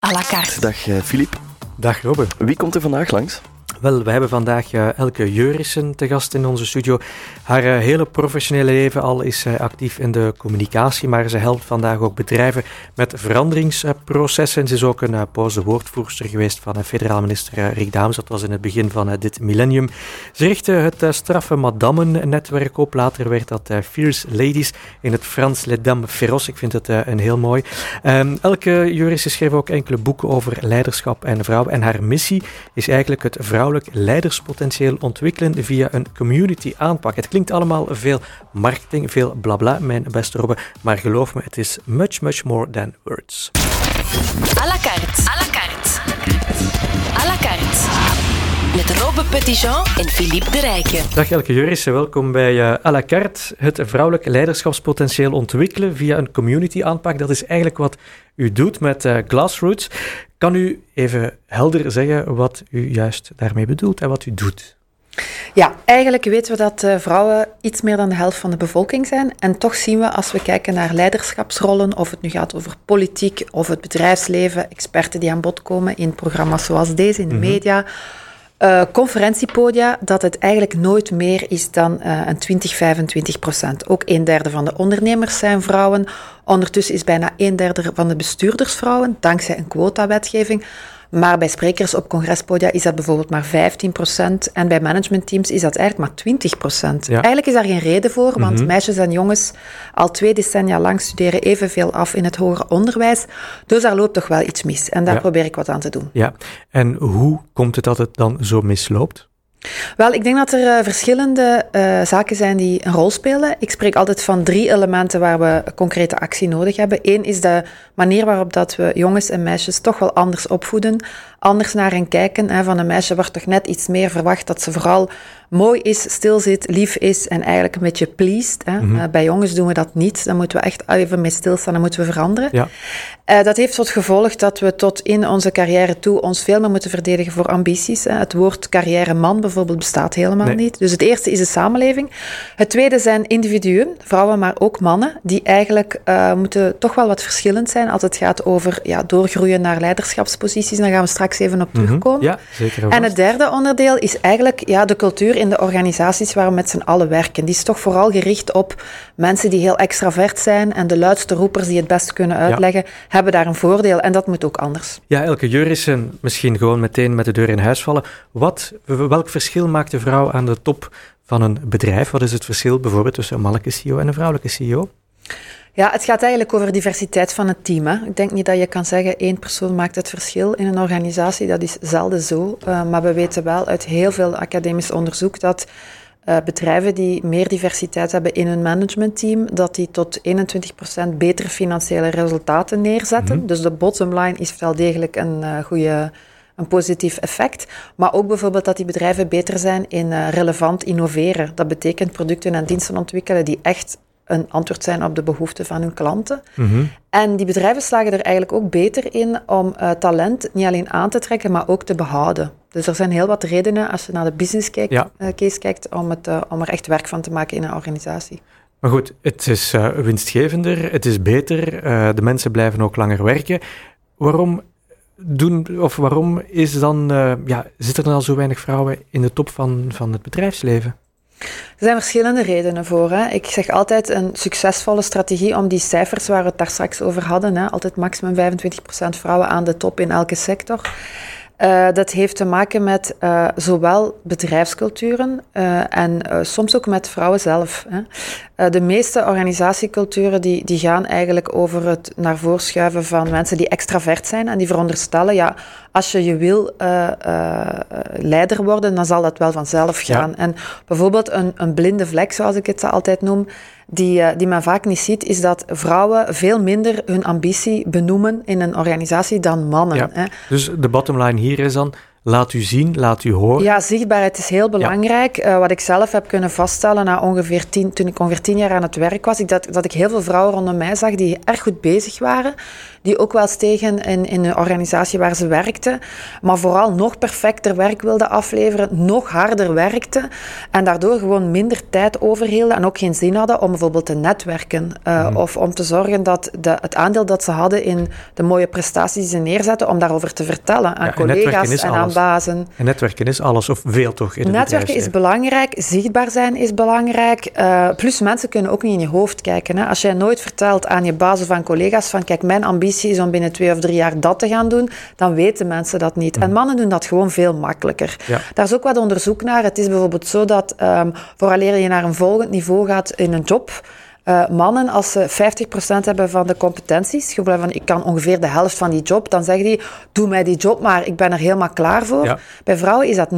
à la carte. Dag Filip. Dag Robbe. Wie komt er vandaag langs? Wel, we hebben vandaag uh, Elke Jurissen te gast in onze studio. Haar uh, hele professionele leven al is zij actief in de communicatie, maar ze helpt vandaag ook bedrijven met veranderingsprocessen. Ze is ook een pauze woordvoerster geweest van federaal minister Rick Daams. Dat was in het begin van dit millennium. Ze richtte het straffe Madammen-netwerk op. Later werd dat Fierce Ladies in het Frans Les Dames Féroces. Ik vind het een heel mooi. Um, Elke Jurissen schreef ook enkele boeken over leiderschap en vrouwen. En haar missie is eigenlijk het vrouwen leiderspotentieel ontwikkelen via een community aanpak. Het klinkt allemaal veel marketing, veel blabla, mijn beste Robbe, maar geloof me, het is much, much more than words. À la carte. À la carte. À la carte. Met Robbe Petitjean en Philippe de Rijken. Dag Elke Jurissen, welkom bij à la carte. Het vrouwelijk leiderschapspotentieel ontwikkelen via een community aanpak. Dat is eigenlijk wat u doet met uh, Glassroots. Kan u even helder zeggen wat u juist daarmee bedoelt en wat u doet? Ja, eigenlijk weten we dat uh, vrouwen iets meer dan de helft van de bevolking zijn. En toch zien we als we kijken naar leiderschapsrollen, of het nu gaat over politiek of het bedrijfsleven, experten die aan bod komen in programma's zoals deze, in de mm-hmm. media, uh, conferentiepodia, dat het eigenlijk nooit meer is dan uh, een 20, 25 procent. Ook een derde van de ondernemers zijn vrouwen. Ondertussen is bijna een derde van de bestuurders vrouwen, dankzij een quota-wetgeving. Maar bij sprekers op congrespodia is dat bijvoorbeeld maar 15%. En bij managementteams is dat eigenlijk maar 20%. Eigenlijk is daar geen reden voor, want mhm. meisjes en jongens al twee decennia lang studeren evenveel af in het hoger onderwijs. Dus daar loopt toch wel iets mis. En daar probeer ik wat aan te doen. Ja, en hoe komt het dat het dan zo misloopt? Wel, ik denk dat er uh, verschillende uh, zaken zijn die een rol spelen. Ik spreek altijd van drie elementen waar we concrete actie nodig hebben. Eén is de manier waarop dat we jongens en meisjes toch wel anders opvoeden, anders naar hen kijken. Hè. Van een meisje wordt toch net iets meer verwacht dat ze vooral mooi is, stil zit, lief is en eigenlijk een beetje pleased. Hè. Mm -hmm. bij jongens doen we dat niet. Dan moeten we echt even mee stilstaan, dan moeten we veranderen. Ja. Dat heeft tot gevolg dat we tot in onze carrière toe ons veel meer moeten verdedigen voor ambities. Hè. Het woord carrière man bijvoorbeeld bestaat helemaal nee. niet. Dus het eerste is de samenleving. Het tweede zijn individuen, vrouwen, maar ook mannen, die eigenlijk uh, moeten toch wel wat verschillend zijn als het gaat over ja, doorgroeien naar leiderschapsposities. Daar gaan we straks even op terugkomen. Mm -hmm. Ja, zeker. En het derde onderdeel is eigenlijk ja, de cultuur in de organisaties waar we met z'n allen werken. Die is toch vooral gericht op mensen die heel extravert zijn en de luidste roepers die het best kunnen uitleggen, ja. hebben daar een voordeel. En dat moet ook anders. Ja, Elke Jurissen, misschien gewoon meteen met de deur in huis vallen. Wat, welk verschil maakt de vrouw aan de top van een bedrijf? Wat is het verschil bijvoorbeeld tussen een mannelijke CEO en een vrouwelijke CEO? Ja, het gaat eigenlijk over diversiteit van het team. Hè. Ik denk niet dat je kan zeggen één persoon maakt het verschil in een organisatie. Dat is zelden zo. Uh, maar we weten wel uit heel veel academisch onderzoek dat uh, bedrijven die meer diversiteit hebben in hun managementteam, dat die tot 21% betere financiële resultaten neerzetten. Mm -hmm. Dus de bottom line is wel degelijk een uh, goede een positief effect. Maar ook bijvoorbeeld dat die bedrijven beter zijn in uh, relevant innoveren. Dat betekent producten en diensten ontwikkelen die echt een antwoord zijn op de behoeften van hun klanten. Mm -hmm. En die bedrijven slagen er eigenlijk ook beter in om uh, talent niet alleen aan te trekken, maar ook te behouden. Dus er zijn heel wat redenen, als je naar de business kijkt, ja. uh, case kijkt, om, het, uh, om er echt werk van te maken in een organisatie. Maar goed, het is winstgevender, het is beter, de mensen blijven ook langer werken. Waarom doen, of waarom is dan, ja, zitten er dan zo weinig vrouwen in de top van, van het bedrijfsleven? Er zijn verschillende redenen voor. Hè. Ik zeg altijd een succesvolle strategie om die cijfers waar we het daar straks over hadden, hè, altijd maximum 25% vrouwen aan de top in elke sector. Uh, dat heeft te maken met uh, zowel bedrijfsculturen uh, en soms ook met vrouwen zelf. Hè. de meeste organisatieculturen die, die gaan eigenlijk over het naar voren schuiven van mensen die extravert zijn en die veronderstellen, ja, als je je wil leider worden, dan zal dat wel vanzelf gaan. Ja. En bijvoorbeeld een, een blinde vlek, zoals ik het altijd noem, die, die men vaak niet ziet, is dat vrouwen veel minder hun ambitie benoemen in een organisatie dan mannen. Ja. Hè. Dus de bottom line hier is dan, laat u zien, laat u horen. Ja, zichtbaarheid is heel belangrijk. Eh, wat ik zelf heb kunnen vaststellen na ongeveer tien, toen ik ongeveer tien jaar aan het werk was, ik dat, dat ik heel veel vrouwen rondom mij zag die erg goed bezig waren, die ook wel stegen in, in de organisatie waar ze werkten, maar vooral nog perfecter werk wilden afleveren, nog harder werkten en daardoor gewoon minder tijd overhielden en ook geen zin hadden om bijvoorbeeld te netwerken uh, of om te zorgen dat de, het aandeel dat ze hadden in de mooie prestaties die ze neerzetten, om daarover te vertellen aan collega's en aan bazen. En netwerken is alles, of veel toch? In netwerken is belangrijk, zichtbaar zijn is belangrijk. Uh, plus mensen kunnen ook niet in je hoofd kijken. Hè. Als jij nooit vertelt aan je bazen van collega's van kijk, mijn ambitie is om binnen twee of drie jaar dat te gaan doen, dan weten mensen dat niet. En mhm. mannen doen dat gewoon veel makkelijker. Daar is ook wat onderzoek naar. Het is bijvoorbeeld zo dat um, vooraleer je naar een volgend niveau gaat in een job, uh, mannen, als ze 50% hebben van de competenties, gewoon van ik kan ongeveer de helft van die job, dan zeggen die, doe mij die job maar, ik ben er helemaal klaar voor. Bij vrouwen is dat 90%.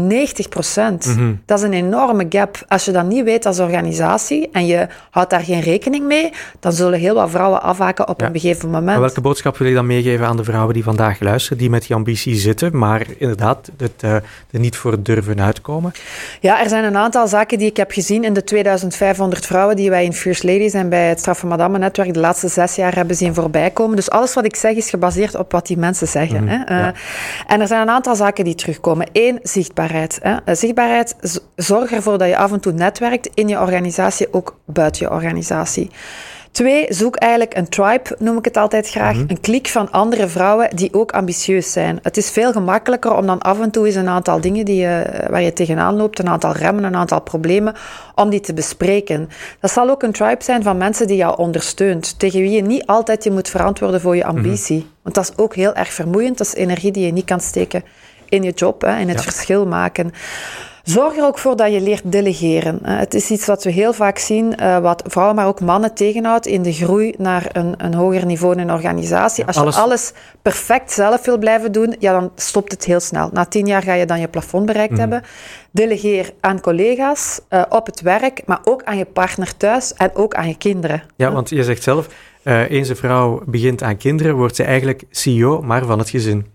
Mhm. Dat is een enorme gap. Als je dat niet weet als organisatie en je houdt daar geen rekening mee, dan zullen heel wat vrouwen afhaken op een gegeven moment. Maar welke boodschap wil je dan meegeven aan de vrouwen die vandaag luisteren, die met die ambitie zitten, maar inderdaad het, uh, er niet voor durven uitkomen? Ja, er zijn een aantal zaken die ik heb gezien in de 2500 vrouwen die wij in First Ladies en bij het Straffe Madame Netwerk de laatste zes jaar hebben zien voorbij komen. Dus alles wat ik zeg is gebaseerd op wat die mensen zeggen. Mhm, hè. Uh, En er zijn een aantal zaken die terugkomen. Eén, zichtbaarheid. Hè. Eh, zichtbaarheid, zorg ervoor dat je af en toe netwerkt in je organisatie, ook buiten je organisatie. Twee, zoek eigenlijk een tribe, noem ik het altijd graag. Mhm. Een klik van andere vrouwen die ook ambitieus zijn. Het is veel gemakkelijker om dan af en toe eens een aantal dingen die je, waar je tegenaan loopt, een aantal remmen, een aantal problemen, om die te bespreken. Dat zal ook een tribe zijn van mensen die jou ondersteunt, tegen wie je niet altijd je moet verantwoorden voor je mhm. ambitie. Want dat is ook heel erg vermoeiend. Dat is energie die je niet kan steken in je job, hè, in het verschil maken. Zorg er ook voor dat je leert delegeren. Het is iets wat we heel vaak zien, eh, wat vrouwen, maar ook mannen tegenhoudt in de groei naar een, een hoger niveau in een organisatie. Als je alles... perfect zelf wil blijven doen, ja, dan stopt het heel snel. Na tien jaar ga je dan je plafond bereikt mhm. hebben. Delegeer aan collega's, uh, op het werk, maar ook aan je partner thuis en ook aan je kinderen. Ja, want je zegt zelf, eens een vrouw begint aan kinderen, wordt ze eigenlijk CEO, maar van het gezin.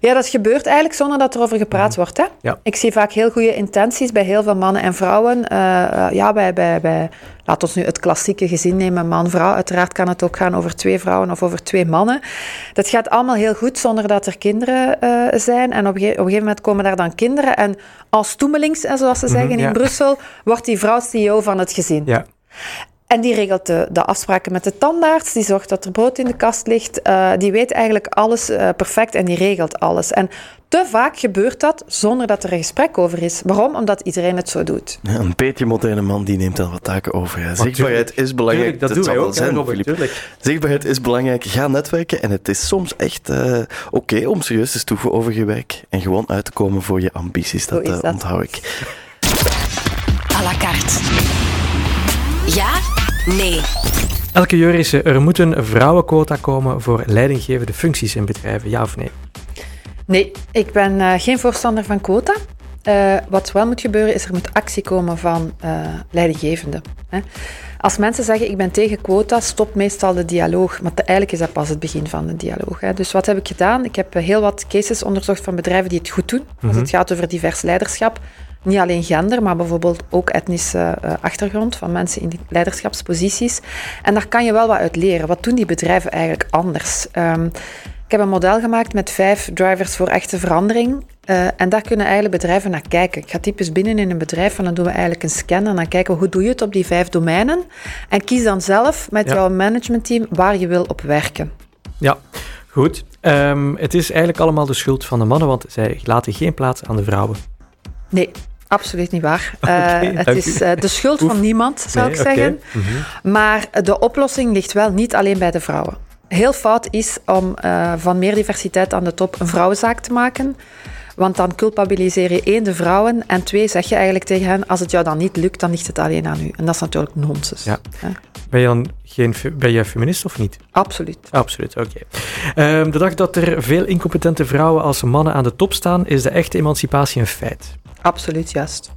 Ja, dat gebeurt eigenlijk zonder dat er over gepraat mhm. wordt. Hè? Ja. Ik zie vaak heel goede intenties bij heel veel mannen en vrouwen. Uh, ja, bij, bij, bij, laat ons nu het klassieke gezin nemen, man-vrouw. Uiteraard kan het ook gaan over twee vrouwen of over twee mannen. Dat gaat allemaal heel goed zonder dat er kinderen uh, zijn. En op, op, een gegeven moment komen daar dan kinderen. En als toemelings, zoals ze mhm, zeggen in Brussel, wordt die vrouw CEO van het gezin. Ja. En die regelt de, de, afspraken met de tandarts, die zorgt dat er brood in de kast ligt. Uh, die weet eigenlijk alles uh, perfect en die regelt alles. En te vaak gebeurt dat zonder dat er een gesprek over is. Waarom? Omdat iedereen het zo doet. Ja, een beetje moderne man die neemt dan wat taken over. Ja. Zichtbaarheid is belangrijk. dat, dat doen wij ook, zijn, Zichtbaarheid is belangrijk. Ga netwerken en het is soms echt uh, oké okay om serieus te stoeven over je werk en gewoon uit te komen voor je ambities. Dat, dat. onthoud ik. À la carte. Nee. Elke Joris, er moet een vrouwenquota komen voor leidinggevende functies in bedrijven, ja of nee? Nee, ik ben uh, geen voorstander van quota. Uh, wat wel moet gebeuren is er moet actie komen van uh, leidinggevenden. Hè. Als mensen zeggen ik ben tegen quota, stopt meestal de dialoog. Maar eigenlijk is dat pas het begin van de dialoog. Hè. Dus wat heb ik gedaan? Ik heb heel wat cases onderzocht van bedrijven die het goed doen. Als mhm. het gaat over divers leiderschap. Niet alleen gender, maar bijvoorbeeld ook etnische uh, achtergrond van mensen in leiderschapsposities. En daar kan je wel wat uit leren. Wat doen die bedrijven eigenlijk anders? Um, ik heb een model gemaakt met vijf drivers voor echte verandering. Uh, en daar kunnen eigenlijk bedrijven naar kijken. Ik ga typisch binnen in een bedrijf en dan doen we eigenlijk een scan en dan kijken we hoe doe je het op die vijf domeinen. En kies dan zelf met jouw managementteam waar je wil op werken. Ja, goed. Um, het is eigenlijk allemaal de schuld van de mannen, want zij laten geen plaats aan de vrouwen. Nee, Absoluut niet waar. Okay, uh, het is uh, de schuld van niemand, zou ik zeggen. Mm -hmm. Maar de oplossing ligt wel niet alleen bij de vrouwen. Heel fout is om uh, van meer diversiteit aan de top een vrouwenzaak te maken. Want dan culpabiliseer je één de vrouwen en twee zeg je eigenlijk tegen hen: als het jou dan niet lukt, dan ligt het alleen aan u. En dat is natuurlijk nonsens. Ja. Ben je dan geen, ben je feminist of niet? Absoluut. Absoluut, oké. Okay. Um, de dag dat er veel incompetente vrouwen als mannen aan de top staan, is de echte emancipatie een feit. Absoluut juist.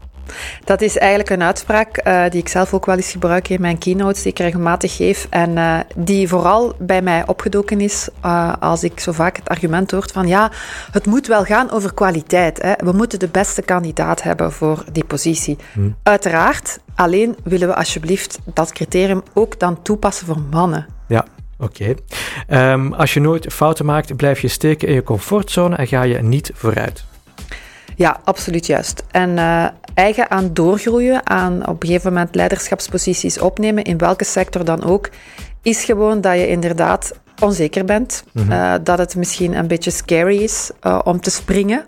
Dat is eigenlijk een uitspraak uh, die ik zelf ook wel eens gebruik in mijn keynotes, die ik regelmatig geef. En uh, die vooral bij mij opgedoken is uh, als ik zo vaak het argument hoor van ja, het moet wel gaan over kwaliteit. Hè. We moeten de beste kandidaat hebben voor die positie. Hmm. Uiteraard, alleen willen we alsjeblieft dat criterium ook dan toepassen voor mannen. Ja, Oké. Okay. Um, als je nooit fouten maakt, blijf je steken in je comfortzone en ga je niet vooruit. Ja, absoluut juist. En uh, eigen aan doorgroeien, aan op een gegeven moment leiderschapsposities opnemen, in welke sector dan ook, is gewoon dat je inderdaad onzeker bent. Mm -hmm. uh, dat het misschien een beetje scary is uh, om te springen.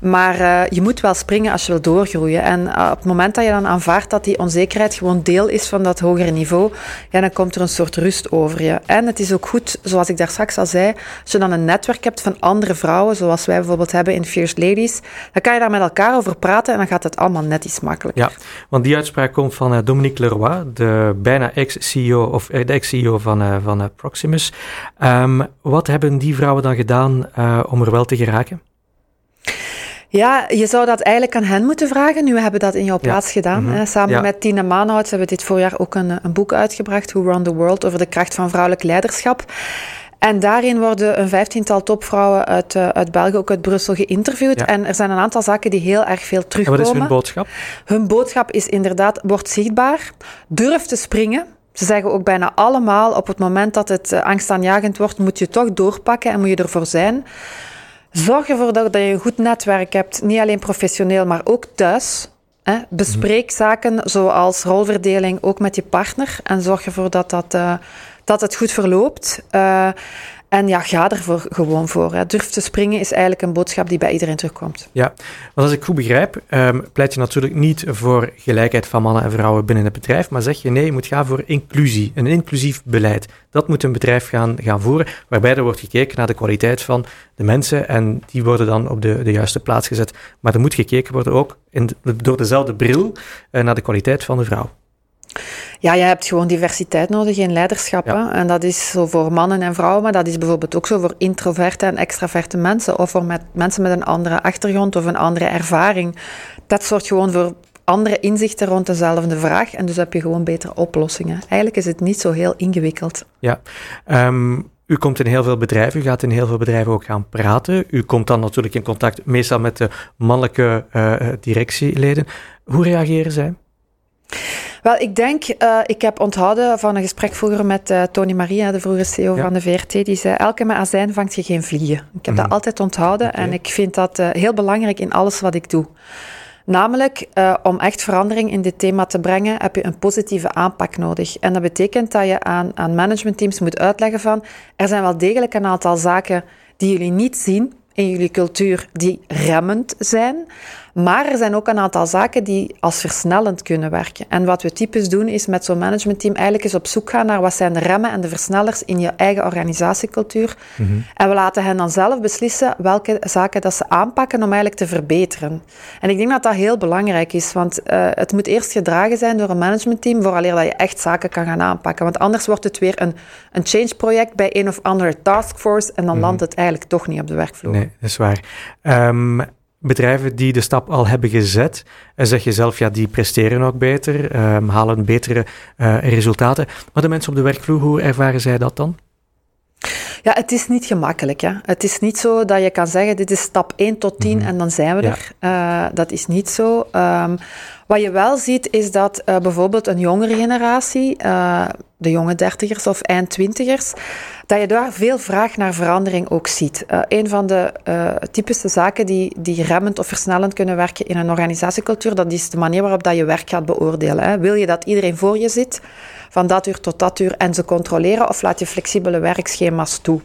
Maar uh, je moet wel springen als je wil doorgroeien. En op het moment dat je dan aanvaardt dat die onzekerheid gewoon deel is van dat hogere niveau, ja, dan komt er een soort rust over je. En het is ook goed, zoals ik daar straks al zei, als je dan een netwerk hebt van andere vrouwen, zoals wij bijvoorbeeld hebben in Fierce Ladies, dan kan je daar met elkaar over praten en dan gaat het allemaal net iets makkelijker. Ja, want die uitspraak komt van Dominique Leroy, de bijna ex-CEO of de ex-CEO van, van Proximus. Um, wat hebben die vrouwen dan gedaan om er wel te geraken? Ja, je zou dat eigenlijk aan hen moeten vragen. Nu hebben we dat in jouw plaats gedaan. Mm -hmm. Samen ja. met Tina Maanhout hebben we dit voorjaar ook een, een boek uitgebracht, Who Run the World, over de kracht van vrouwelijk leiderschap. En daarin worden een vijftiental topvrouwen uit, uh, uit België, ook uit Brussel, geïnterviewd. Ja. En er zijn een aantal zaken die heel erg veel terugkomen. En wat is hun boodschap? Hun boodschap is inderdaad, word zichtbaar, durf te springen. Ze zeggen ook bijna allemaal, op het moment dat het uh, angstaanjagend wordt, moet je toch doorpakken en moet je ervoor zijn. Zorg ervoor dat je een goed netwerk hebt, niet alleen professioneel, maar ook thuis. Hè. Bespreek zaken zoals rolverdeling ook met je partner en zorg ervoor dat, dat, uh, dat het goed verloopt. Uh, en ja, ga er voor, gewoon voor. Durf te springen is eigenlijk een boodschap die bij iedereen terugkomt. Ja, want als ik goed begrijp, um, pleit je natuurlijk niet voor gelijkheid van mannen en vrouwen binnen het bedrijf, maar zeg je nee, je moet gaan voor inclusie, een inclusief beleid. Dat moet een bedrijf gaan, gaan voeren, waarbij er wordt gekeken naar de kwaliteit van de mensen en die worden dan op de, de juiste plaats gezet. Maar er moet gekeken worden ook in door dezelfde bril uh, naar de kwaliteit van de vrouw. Ja, je hebt gewoon diversiteit nodig in leiderschap. Ja. En dat is zo voor mannen en vrouwen, maar dat is bijvoorbeeld ook zo voor introverte en extraverte mensen. Of voor met, mensen met een andere achtergrond of een andere ervaring. Dat zorgt gewoon voor andere inzichten rond dezelfde vraag. En dus heb je gewoon betere oplossingen. Eigenlijk is het niet zo heel ingewikkeld. Ja. Um, u komt in heel veel bedrijven, u gaat in heel veel bedrijven ook gaan praten. U komt dan natuurlijk in contact meestal met de mannelijke uh, directieleden. Hoe reageren zij? Wel, ik denk, uh, ik heb onthouden van een gesprek vroeger met uh, Tony Maria, de vroegere CEO ja. van de VRT, die zei, elke met azijn vangt je geen vliegen. Ik heb mm. dat altijd onthouden okay. en ik vind dat uh, heel belangrijk in alles wat ik doe. Namelijk, uh, om echt verandering in dit thema te brengen, heb je een positieve aanpak nodig. En dat betekent dat je aan, aan managementteams moet uitleggen van, er zijn wel degelijk een aantal zaken die jullie niet zien in jullie cultuur die remmend zijn. Maar er zijn ook een aantal zaken die als versnellend kunnen werken. En wat we typisch doen is met zo'n managementteam eigenlijk eens op zoek gaan naar wat zijn de remmen en de versnellers in je eigen organisatiecultuur. Mm -hmm. En we laten hen dan zelf beslissen welke zaken dat ze aanpakken om eigenlijk te verbeteren. En ik denk dat dat heel belangrijk is, want uh, het moet eerst gedragen zijn door een managementteam vooraleer dat je echt zaken kan gaan aanpakken. Want anders wordt het weer een, een change-project bij een of andere taskforce en dan mm -hmm. landt het eigenlijk toch niet op de werkvloer. Nee, dat is waar. Um, bedrijven die de stap al hebben gezet, en zeg je zelf, ja, die presteren ook beter, um, halen betere uh, resultaten. Maar de mensen op de werkvloer, hoe ervaren zij dat dan? Ja, het is niet gemakkelijk. Hè. Het is niet zo dat je kan zeggen, dit is stap 1 tot 10 mm-hmm. en dan zijn we ja. er. Uh, dat is niet zo. Um, wat je wel ziet, is dat uh, bijvoorbeeld een jongere generatie, de jonge dertigers of eindtwintigers, dat je daar veel vraag naar verandering ook ziet. Uh, een van de uh, typische zaken die, die remmend of versnellend kunnen werken in een organisatiecultuur, dat is de manier waarop dat je werk gaat beoordelen. Hè. Wil je dat iedereen voor je zit, van dat uur tot dat uur, en ze controleren, of laat je flexibele werkschema's toe?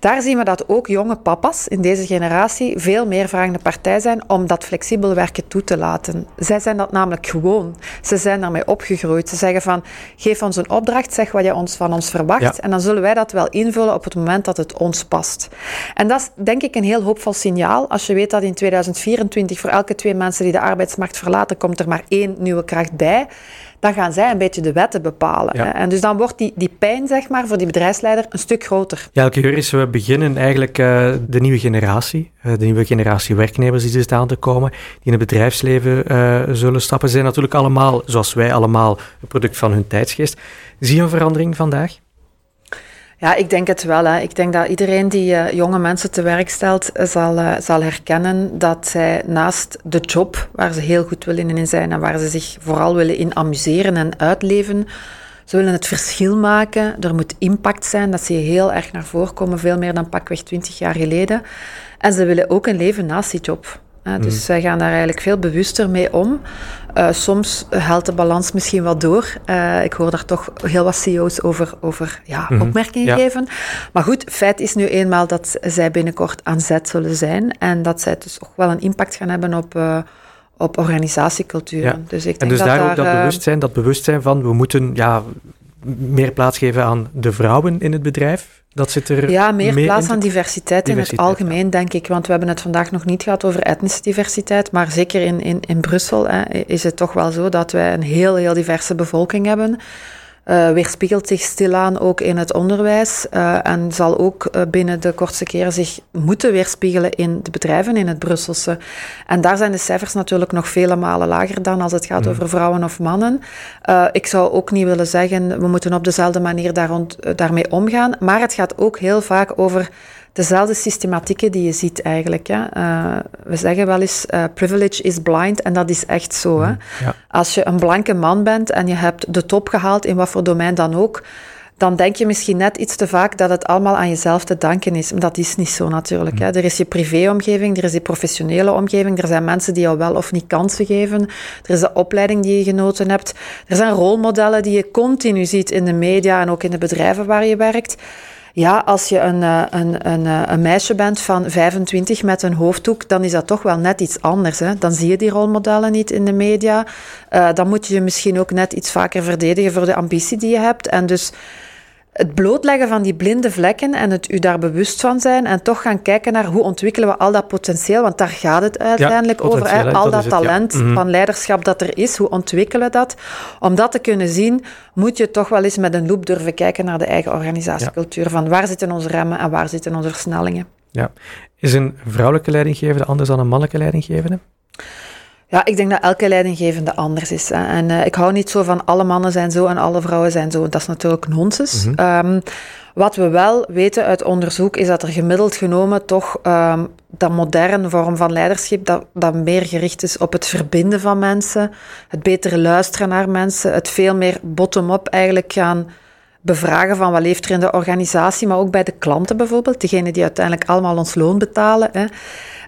Daar zien we dat ook jonge papa's in deze generatie veel meer vragende partij zijn om dat flexibel werken toe te laten. Zij zijn dat namelijk gewoon. Ze zijn daarmee opgegroeid. Ze zeggen van, geef ons een opdracht, zeg wat je ons van ons verwacht, ja. en dan zullen wij dat wel invullen op het moment dat het ons past. En dat is denk ik een heel hoopvol signaal als je weet dat in 2024 voor elke twee mensen die de arbeidsmarkt verlaten, komt er maar één nieuwe kracht bij dan gaan zij een beetje de wetten bepalen. En dus dan wordt die, die pijn, zeg maar, voor die bedrijfsleider een stuk groter. Ja, elke is we beginnen eigenlijk uh, de nieuwe generatie, uh, de nieuwe generatie werknemers die er aan te komen, die in het bedrijfsleven uh, zullen stappen, zijn natuurlijk allemaal, zoals wij allemaal, een product van hun tijdsgeest. Zie je een verandering vandaag? Ja, ik denk het wel. Hè. Ik denk dat iedereen die uh, jonge mensen te werk stelt, zal, uh, zal herkennen dat zij naast de job, waar ze heel goed willen in zijn en waar ze zich vooral willen in amuseren en uitleven, ze willen het verschil maken. Er moet impact zijn, dat je heel erg naar voren komen, veel meer dan pakweg twintig jaar geleden. En ze willen ook een leven naast die job. Dus mm. zij gaan daar eigenlijk veel bewuster mee om. Uh, soms haalt de balans misschien wat door. Uh, ik hoor daar toch heel wat CEO's over, over ja, mm -hmm. opmerkingen ja. geven. Maar goed, feit is nu eenmaal dat zij binnenkort aan zet zullen zijn. En dat zij dus ook wel een impact gaan hebben op... Uh, op organisatiecultuur. Ja. Dus ik denk en dus dat daar ook dat bewustzijn, dat bewustzijn van we moeten ja, meer plaats geven aan de vrouwen in het bedrijf. Dat zit er ja, meer plaats aan diversiteit, in het algemeen, denk ik. Want we hebben het vandaag nog niet gehad over etnische diversiteit. Maar zeker in, in, in Brussel hè, is het toch wel zo dat wij een heel, heel diverse bevolking hebben uh, weerspiegelt zich stilaan ook in het onderwijs uh, en zal ook uh, binnen de kortste keren zich moeten weerspiegelen in de bedrijven in het Brusselse. En daar zijn de cijfers natuurlijk nog vele malen lager dan als het gaat mm. over vrouwen of mannen. ik zou ook niet willen zeggen, we moeten op dezelfde manier daar rond, daarmee omgaan, maar het gaat ook heel vaak over dezelfde systematieken die je ziet eigenlijk. Hè. Uh, we zeggen wel eens, uh, privilege is blind, en dat is echt zo. Hè. Mm, ja. Als je een blanke man bent en je hebt de top gehaald, in wat voor domein dan ook, dan denk je misschien net iets te vaak dat het allemaal aan jezelf te danken is. Maar dat is niet zo natuurlijk. Hè. Mm. Er is je privéomgeving, er is je professionele omgeving, er zijn mensen die jou wel of niet kansen geven, er is de opleiding die je genoten hebt, er zijn rolmodellen die je continu ziet in de media en ook in de bedrijven waar je werkt. Ja, als je een, eh, een, een, eh, een, meisje bent van 25 met een hoofddoek, dan is dat toch wel net iets anders. Hè? Dan zie je die rolmodellen niet in de media. Uh, dan moet je je misschien ook net iets vaker verdedigen voor de ambitie die je hebt. En dus het blootleggen van die blinde vlekken en het u daar bewust van zijn en toch gaan kijken naar hoe ontwikkelen we al dat potentieel, want daar gaat het uiteindelijk over. Hè? Al dat, talent mhm. van leiderschap dat er is, hoe ontwikkelen we dat? Om dat te kunnen zien, moet je toch wel eens met een loop durven kijken naar de eigen organisatiecultuur. Van waar zitten onze remmen en waar zitten onze versnellingen? Ja. Is een vrouwelijke leidinggevende anders dan een mannelijke leidinggevende? Ja, ik denk dat elke leidinggevende anders is. Hè. En uh, ik hou niet zo van alle mannen zijn zo en alle vrouwen zijn zo. Dat is natuurlijk nonsens. Mm um, wat we wel weten uit onderzoek is dat er gemiddeld genomen toch um, dat moderne vorm van leiderschap, dat, dat meer gericht is op het verbinden van mensen, het betere luisteren naar mensen, het veel meer bottom-up eigenlijk gaan bevragen van wat leeft er in de organisatie, maar ook bij de klanten bijvoorbeeld, degenen die uiteindelijk allemaal ons loon betalen. Hè.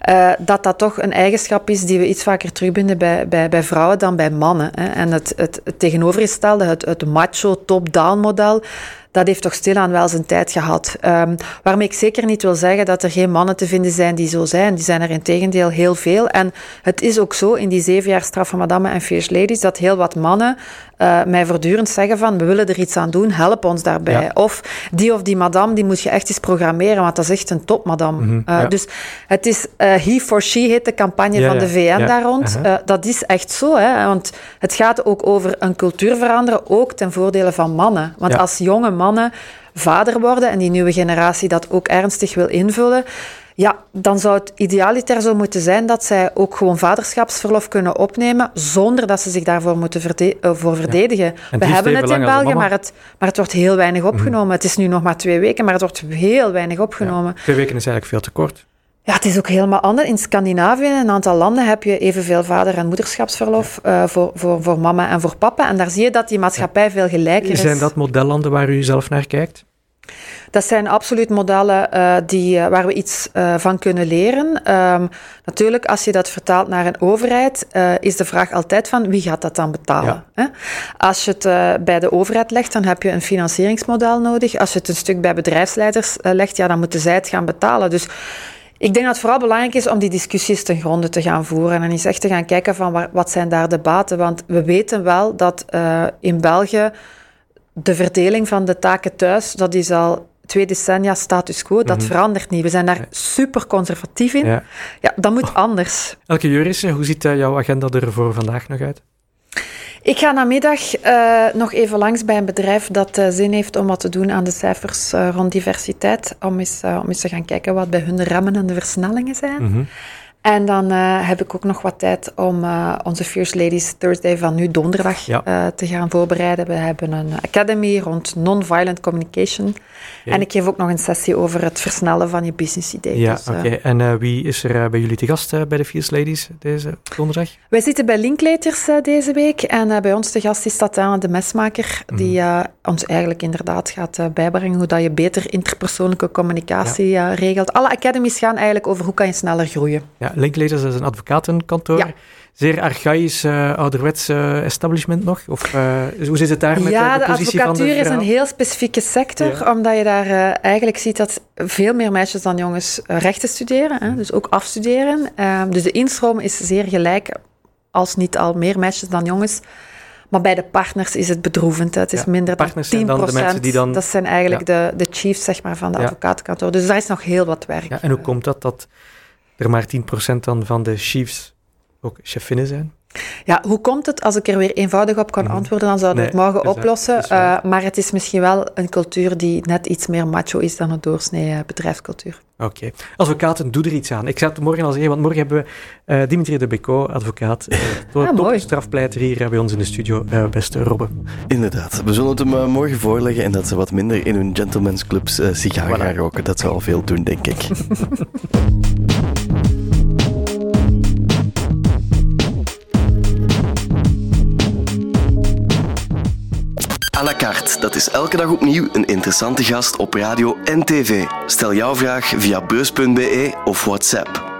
Uh, dat dat toch een eigenschap is die we iets vaker terugvinden bij, bij, bij vrouwen dan bij mannen. Hè. En het, het, het tegenovergestelde, het, het macho top-down model, dat heeft toch stilaan wel zijn tijd gehad. Um, waarmee ik zeker niet wil zeggen dat er geen mannen te vinden zijn die zo zijn. Die zijn er in tegendeel heel veel. En het is ook zo in die zeven jaar straf van madame en fierce ladies dat heel wat mannen uh, mij voortdurend zeggen van we willen er iets aan doen, help ons daarbij. Of die of die madame, die moet je echt eens programmeren, want dat is echt een top madame. Mm -hmm, uh, Dus het is uh, he for she heet de campagne ja, van de VN daar rond. -huh. dat is echt zo, hè, want het gaat ook over een cultuur veranderen, ook ten voordele van mannen. Want als jonge mannen vader worden en die nieuwe generatie dat ook ernstig wil invullen, ja, dan zou het idealiter zo moeten zijn dat zij ook gewoon vaderschapsverlof kunnen opnemen zonder dat ze zich daarvoor moeten verde uh, voor verdedigen. We hebben het in België, maar het, maar het wordt heel weinig mhm. opgenomen. Mm. Het is nu nog maar twee weken, maar het wordt heel weinig opgenomen. Ja, twee weken is eigenlijk veel te kort. Ja, het is ook helemaal anders. In Scandinavië, in een aantal landen, heb je evenveel vader- en moederschapsverlof uh, voor, voor, voor mama en voor papa. En daar zie je dat die maatschappij ja. veel gelijker is. Zijn dat modellanden waar u zelf naar kijkt? Dat zijn absoluut modellen uh, die, uh, waar we iets uh, van kunnen leren. Um, natuurlijk, als je dat vertaalt naar een overheid, is de vraag altijd van wie gaat dat dan betalen? Ja. Hè? Als je het bij de overheid legt, dan heb je een financieringsmodel nodig. Als je het een stuk bij bedrijfsleiders legt, ja, dan moeten zij het gaan betalen. Dus ik denk dat het vooral belangrijk is om die discussies ten gronde te gaan voeren en eens echt te gaan kijken van waar, wat zijn daar de baten. Want we weten wel dat in België de verdeling van de taken thuis, dat is al twee decennia status quo. Dat mm verandert niet. We zijn daar super conservatief in. Ja, ja dat moet anders. Elke Juris, hoe ziet jouw agenda er voor vandaag nog uit? Ik ga namiddag uh, nog even langs bij een bedrijf dat uh, zin heeft om wat te doen aan de cijfers uh, rond diversiteit. Om eens, om eens te gaan kijken wat bij hun de remmen en de versnellingen zijn. -hmm. En dan uh, heb ik ook nog wat tijd om uh, onze Fierce Ladies Thursday van nu donderdag ja. uh, te gaan voorbereiden. We hebben een academy rond non-violent communication. Okay. En ik geef ook nog een sessie over het versnellen van je business idee. Ja, dus, oké. Okay. En wie is er bij jullie te gast bij de Fierce Ladies deze donderdag? Wij zitten bij Linklaters deze week. En bij ons te gast is Tatjana de Mesmaker, mm. die ons eigenlijk inderdaad gaat bijbrengen hoe dat je beter interpersoonlijke communicatie ja. regelt. Alle academies gaan eigenlijk over hoe kan je sneller groeien. Ja, Linklaters is een advocatenkantoor. Ja. Zeer archaïs, uh, ouderwets uh, establishment nog? Of uh, hoe zit het daar met ja, de, de positie van de advocatuur is een heel specifieke sector, ja. omdat je daar eigenlijk ziet dat veel meer meisjes dan jongens rechten studeren, hè, dus ook afstuderen. Ehm, dus de instroom is zeer gelijk, als niet al meer meisjes dan jongens. Maar bij de partners is het bedroevend. Hè. Het is ja, minder dan 10 dan de mensen die dan... Dat zijn eigenlijk ja. de, de chiefs zeg maar, van de advocatenkantoor. Dus daar is nog heel wat werk. Ja, en hoe komt dat dat er maar 10% dan van de chiefs ook chefinnen zijn? Ja, hoe komt het? Als ik er weer eenvoudig op kan mm. antwoorden, dan zouden we nee, het morgen oplossen. Uh, maar het is misschien wel een cultuur die net iets meer macho is dan een doorsnee uh, bedrijfscultuur. Oké. Okay. Advocaten, doe er iets aan. Ik zat het morgen al zeggen, want morgen hebben we uh, Dimitri de Beco, advocaat, uh, top strafpleiter hier bij ons in de studio, beste Robbe. Inderdaad. We zullen het hem morgen voorleggen en dat ze wat minder in hun gentlemen's clubs sigaar voilà. gaan roken. Dat zal veel doen, denk ik. À la carte, dat is elke dag opnieuw een interessante gast op radio en tv. Stel jouw vraag via beurs.be of WhatsApp